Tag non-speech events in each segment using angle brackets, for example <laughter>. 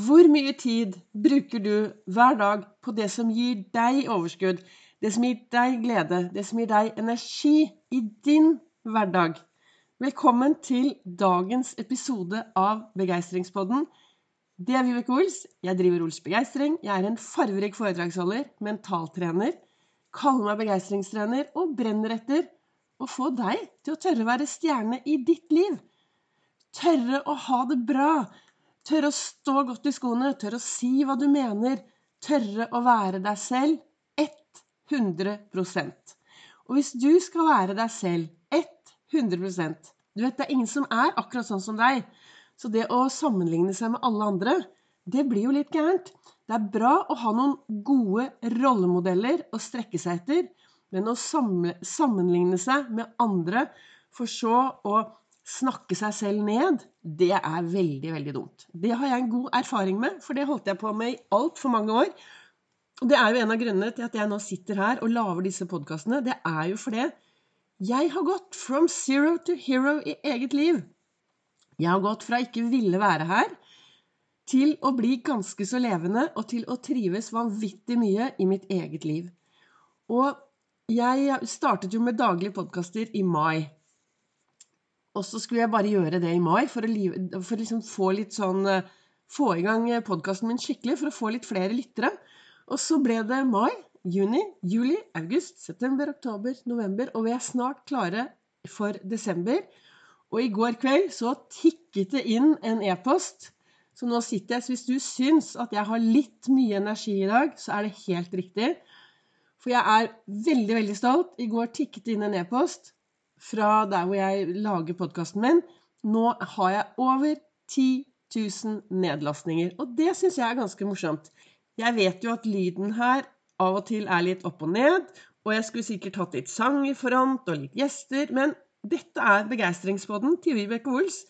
Hvor mye tid bruker du hver dag på det som gir deg overskudd, det som gir deg glede, det som gir deg energi i din hverdag? Velkommen til dagens episode av Begeistringspodden. Det er Vibeke Ols. Jeg driver Ols Begeistring. Jeg er en farverik foredragsholder, mentaltrener, kaller meg begeistringstrener og brenner etter å få deg til å tørre å være stjerne i ditt liv. Tørre å ha det bra Tørre å stå godt i skoene, tørre å si hva du mener. Tørre å være deg selv 100% Og hvis du skal være deg selv 100% Du vet, det er ingen som er akkurat sånn som deg. Så det å sammenligne seg med alle andre, det blir jo litt gærent. Det er bra å ha noen gode rollemodeller å strekke seg etter, men å sammenligne seg med andre for så å snakke seg selv ned, det er veldig, veldig dumt. Det har jeg en god erfaring med, for det holdt jeg på med i altfor mange år. Og det er jo en av grunnene til at jeg nå sitter her og lager disse podkastene. Det er jo fordi jeg har gått from zero to hero i eget liv. Jeg har gått fra ikke ville være her, til å bli ganske så levende, og til å trives vanvittig mye i mitt eget liv. Og jeg startet jo med daglige podkaster i mai. Og så skulle jeg bare gjøre det i mai for å, for liksom få litt sånn eh, Få i gang eh, podkasten min skikkelig for å få litt flere lyttere. Og så ble det mai, juni, juli, august, september, oktober, november. Og vi er snart klare for desember. Og i går kveld så tikket det inn en e-post. Så nå sitter jeg Så hvis du syns at jeg har litt mye energi i dag, så er det helt riktig. For jeg er veldig, veldig stolt. I går tikket det inn en e-post fra der hvor jeg lager podkasten min. Nå har jeg over 10 000 nedlastninger. Og det syns jeg er ganske morsomt. Jeg vet jo at lyden her av og til er litt opp og ned, og jeg skulle sikkert hatt litt sang i front og litt gjester, men dette er begeistringspodden til Vibeke Ols.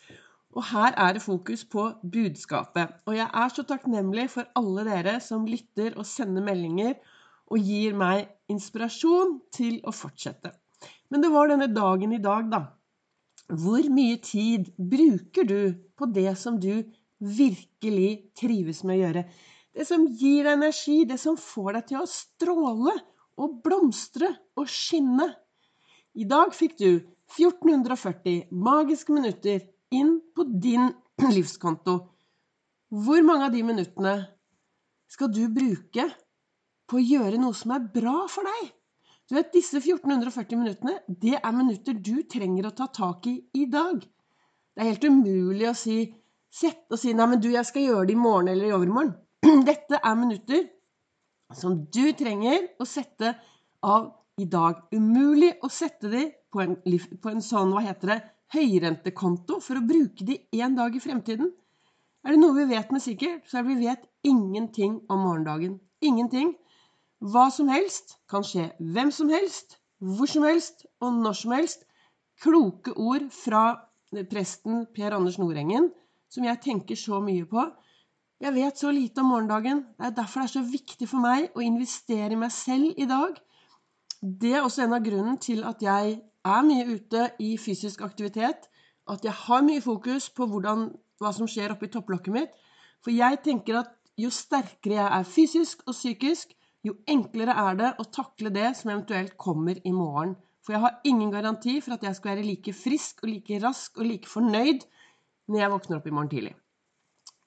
Og her er det fokus på budskapet. Og jeg er så takknemlig for alle dere som lytter og sender meldinger og gir meg inspirasjon til å fortsette. Men det var denne dagen i dag, da. Hvor mye tid bruker du på det som du virkelig trives med å gjøre? Det som gir deg energi, det som får deg til å stråle og blomstre og skinne. I dag fikk du 1440 magiske minutter inn på din <clears throat> livskonto. Hvor mange av de minuttene skal du bruke på å gjøre noe som er bra for deg? Du vet, Disse 1440 minuttene det er minutter du trenger å ta tak i i dag. Det er helt umulig å si sett og si nei, men du, jeg skal gjøre det i morgen eller i overmorgen. <clears throat> Dette er minutter som du trenger å sette av i dag. Umulig å sette de på en, på en sånn, hva heter det, høyrentekonto for å bruke de en dag i fremtiden. Er det noe vi vet med sikkert, så er det vi vet ingenting om morgendagen. Ingenting. Hva som helst kan skje hvem som helst, hvor som helst og når som helst. Kloke ord fra presten Per Anders Nordengen, som jeg tenker så mye på. Jeg vet så lite om morgendagen. Det er derfor det er så viktig for meg å investere i meg selv i dag. Det er også en av grunnen til at jeg er mye ute i fysisk aktivitet. At jeg har mye fokus på hvordan, hva som skjer oppi topplokket mitt. For jeg tenker at jo sterkere jeg er fysisk og psykisk, jo enklere er det å takle det som eventuelt kommer i morgen. For jeg har ingen garanti for at jeg skal være like frisk og like rask og like fornøyd når jeg våkner opp i morgen tidlig.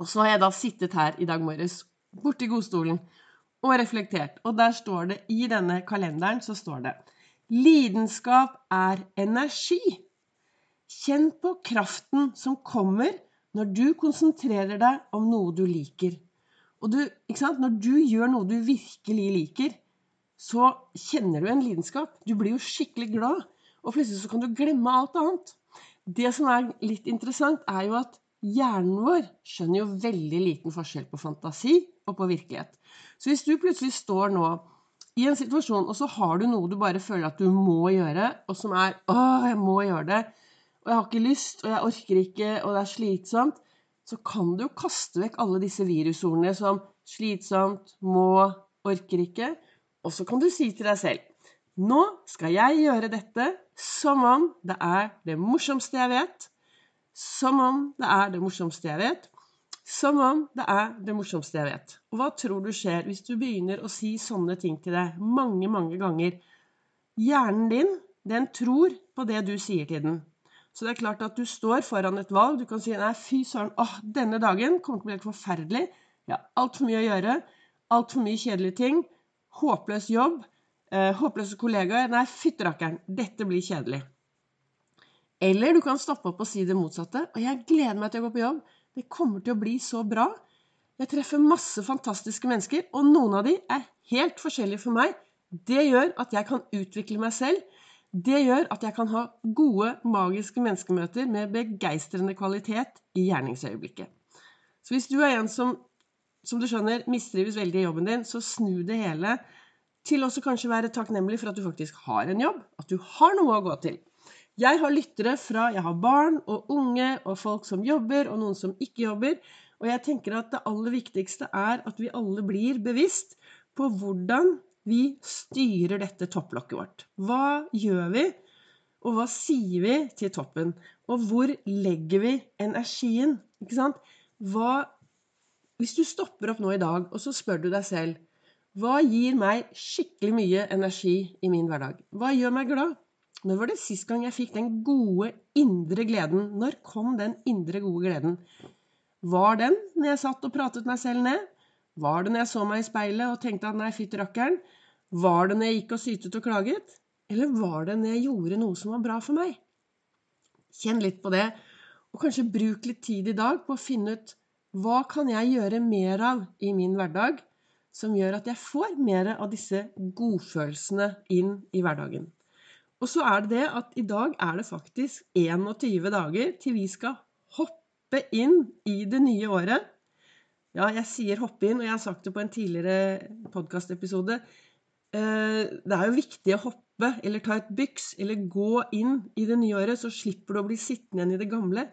Og så har jeg da sittet her i dag morges borti godstolen og reflektert. Og der står det i denne kalenderen så står det Lidenskap er energi. Kjenn på kraften som kommer når du konsentrerer deg om noe du liker. Og du, Når du gjør noe du virkelig liker, så kjenner du en lidenskap. Du blir jo skikkelig glad. Og plutselig så kan du glemme alt annet. Det som er litt interessant, er jo at hjernen vår skjønner jo veldig liten forskjell på fantasi og på virkelighet. Så hvis du plutselig står nå i en situasjon, og så har du noe du bare føler at du må gjøre, og som er 'Å, jeg må gjøre det', og jeg har ikke lyst, og jeg orker ikke, og det er slitsomt, så kan du jo kaste vekk alle disse virusordene som slitsomt, må, orker ikke. Og så kan du si til deg selv Nå skal jeg gjøre dette som om det er det morsomste jeg vet. Som om det er det morsomste jeg vet. Som om det er det morsomste jeg vet. Og hva tror du skjer hvis du begynner å si sånne ting til deg mange, mange ganger? Hjernen din, den tror på det du sier til den. Så det er klart at du står foran et valg. Du kan si nei, fy søren, åh, denne dagen kommer til å bli helt forferdelig. Jeg har altfor mye å gjøre. Altfor mye kjedelige ting. Håpløs jobb. Eh, håpløse kollegaer. Nei, fytterakkeren, dette blir kjedelig. Eller du kan stoppe opp og si det motsatte. Og jeg gleder meg til å gå på jobb. Det kommer til å bli så bra. Jeg treffer masse fantastiske mennesker, og noen av de er helt forskjellige for meg. Det gjør at jeg kan utvikle meg selv. Det gjør at jeg kan ha gode, magiske menneskemøter med begeistrende kvalitet i gjerningsøyeblikket. Så hvis du er en som, som du skjønner, mistrives veldig i jobben din, så snu det hele til også kanskje være takknemlig for at du faktisk har en jobb, at du har noe å gå til. Jeg har lyttere fra Jeg har barn og unge og folk som jobber, og noen som ikke jobber. Og jeg tenker at det aller viktigste er at vi alle blir bevisst på hvordan vi styrer dette topplokket vårt. Hva gjør vi, og hva sier vi til toppen? Og hvor legger vi energien? Ikke sant? Hva, hvis du stopper opp nå i dag, og så spør du deg selv hva gir meg skikkelig mye energi i min hverdag? Hva gjør meg glad? Når var det sist gang jeg fikk den gode indre gleden? Når kom den indre gode gleden? Var den når jeg satt og pratet meg selv ned? Var det når jeg så meg i speilet og tenkte at nei, fytti rakkeren? Var det når jeg gikk og sytet og klaget? Eller var det når jeg gjorde noe som var bra for meg? Kjenn litt på det, og kanskje bruk litt tid i dag på å finne ut hva kan jeg gjøre mer av i min hverdag som gjør at jeg får mer av disse godfølelsene inn i hverdagen. Og så er det det at i dag er det faktisk 21 dager til vi skal hoppe inn i det nye året. Ja, jeg sier hoppe inn, og jeg har sagt det på en tidligere podkastepisode. Eh, det er jo viktig å hoppe eller ta et byks eller gå inn i det nye året, så slipper du å bli sittende igjen i det gamle.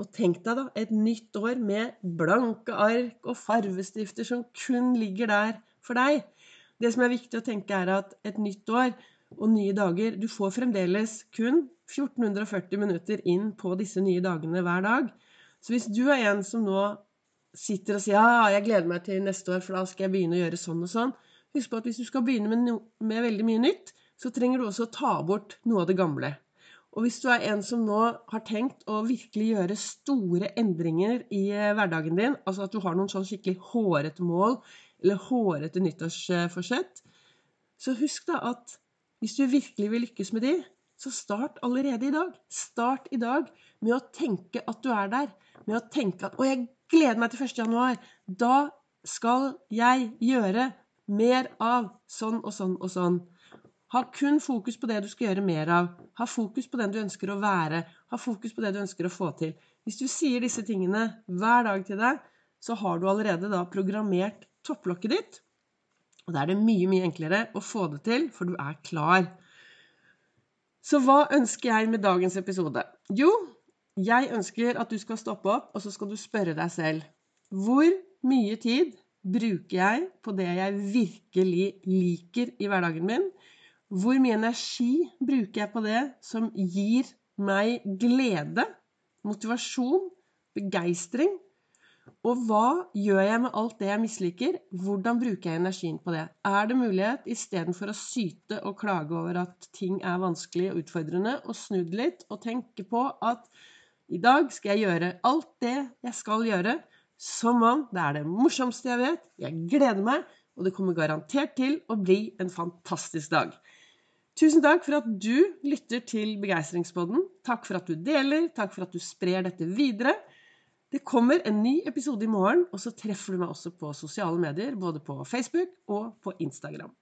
Og tenk deg da et nytt år med blanke ark og farvestifter som kun ligger der for deg. Det som er viktig å tenke, er at et nytt år og nye dager. Du får fremdeles kun 1440 minutter inn på disse nye dagene hver dag. Så hvis du er en som nå sitter og sier ja, jeg gleder meg til neste år, for da skal jeg begynne å gjøre sånn og sånn, husk på at hvis du skal begynne med, no med veldig mye nytt, så trenger du også å ta bort noe av det gamle. Og hvis du er en som nå har tenkt å virkelig gjøre store endringer i eh, hverdagen din, altså at du har noen sånn skikkelig hårete mål eller hårete nyttårsforsett, så husk da at hvis du virkelig vil lykkes med de, så start allerede i dag. Start i dag med å tenke at du er der. Med å tenke at 'Å, jeg gleder meg til 1. januar. Da skal jeg gjøre mer av sånn og sånn og sånn'. Ha kun fokus på det du skal gjøre mer av. Ha fokus på den du ønsker å være. Ha fokus på det du ønsker å få til. Hvis du sier disse tingene hver dag til deg, så har du allerede da programmert topplokket ditt og da er det mye, mye enklere å få det til, for du er klar. Så hva ønsker jeg med dagens episode? Jo, jeg ønsker at du skal stoppe opp, og så skal du spørre deg selv Hvor mye tid bruker jeg på det jeg virkelig liker i hverdagen min? Hvor mye energi bruker jeg på det som gir meg glede, motivasjon, begeistring? Og hva gjør jeg med alt det jeg misliker? Hvordan bruker jeg energien på det? Er det mulighet, istedenfor å syte og klage over at ting er vanskelig og utfordrende, å snu litt og tenke på at i dag skal jeg gjøre alt det jeg skal gjøre, som om det er det morsomste jeg vet. Jeg gleder meg, og det kommer garantert til å bli en fantastisk dag. Tusen takk for at du lytter til Begeistringspodden. Takk for at du deler. Takk for at du sprer dette videre. Det kommer en ny episode i morgen, og så treffer du meg også på sosiale medier, både på Facebook og på Instagram.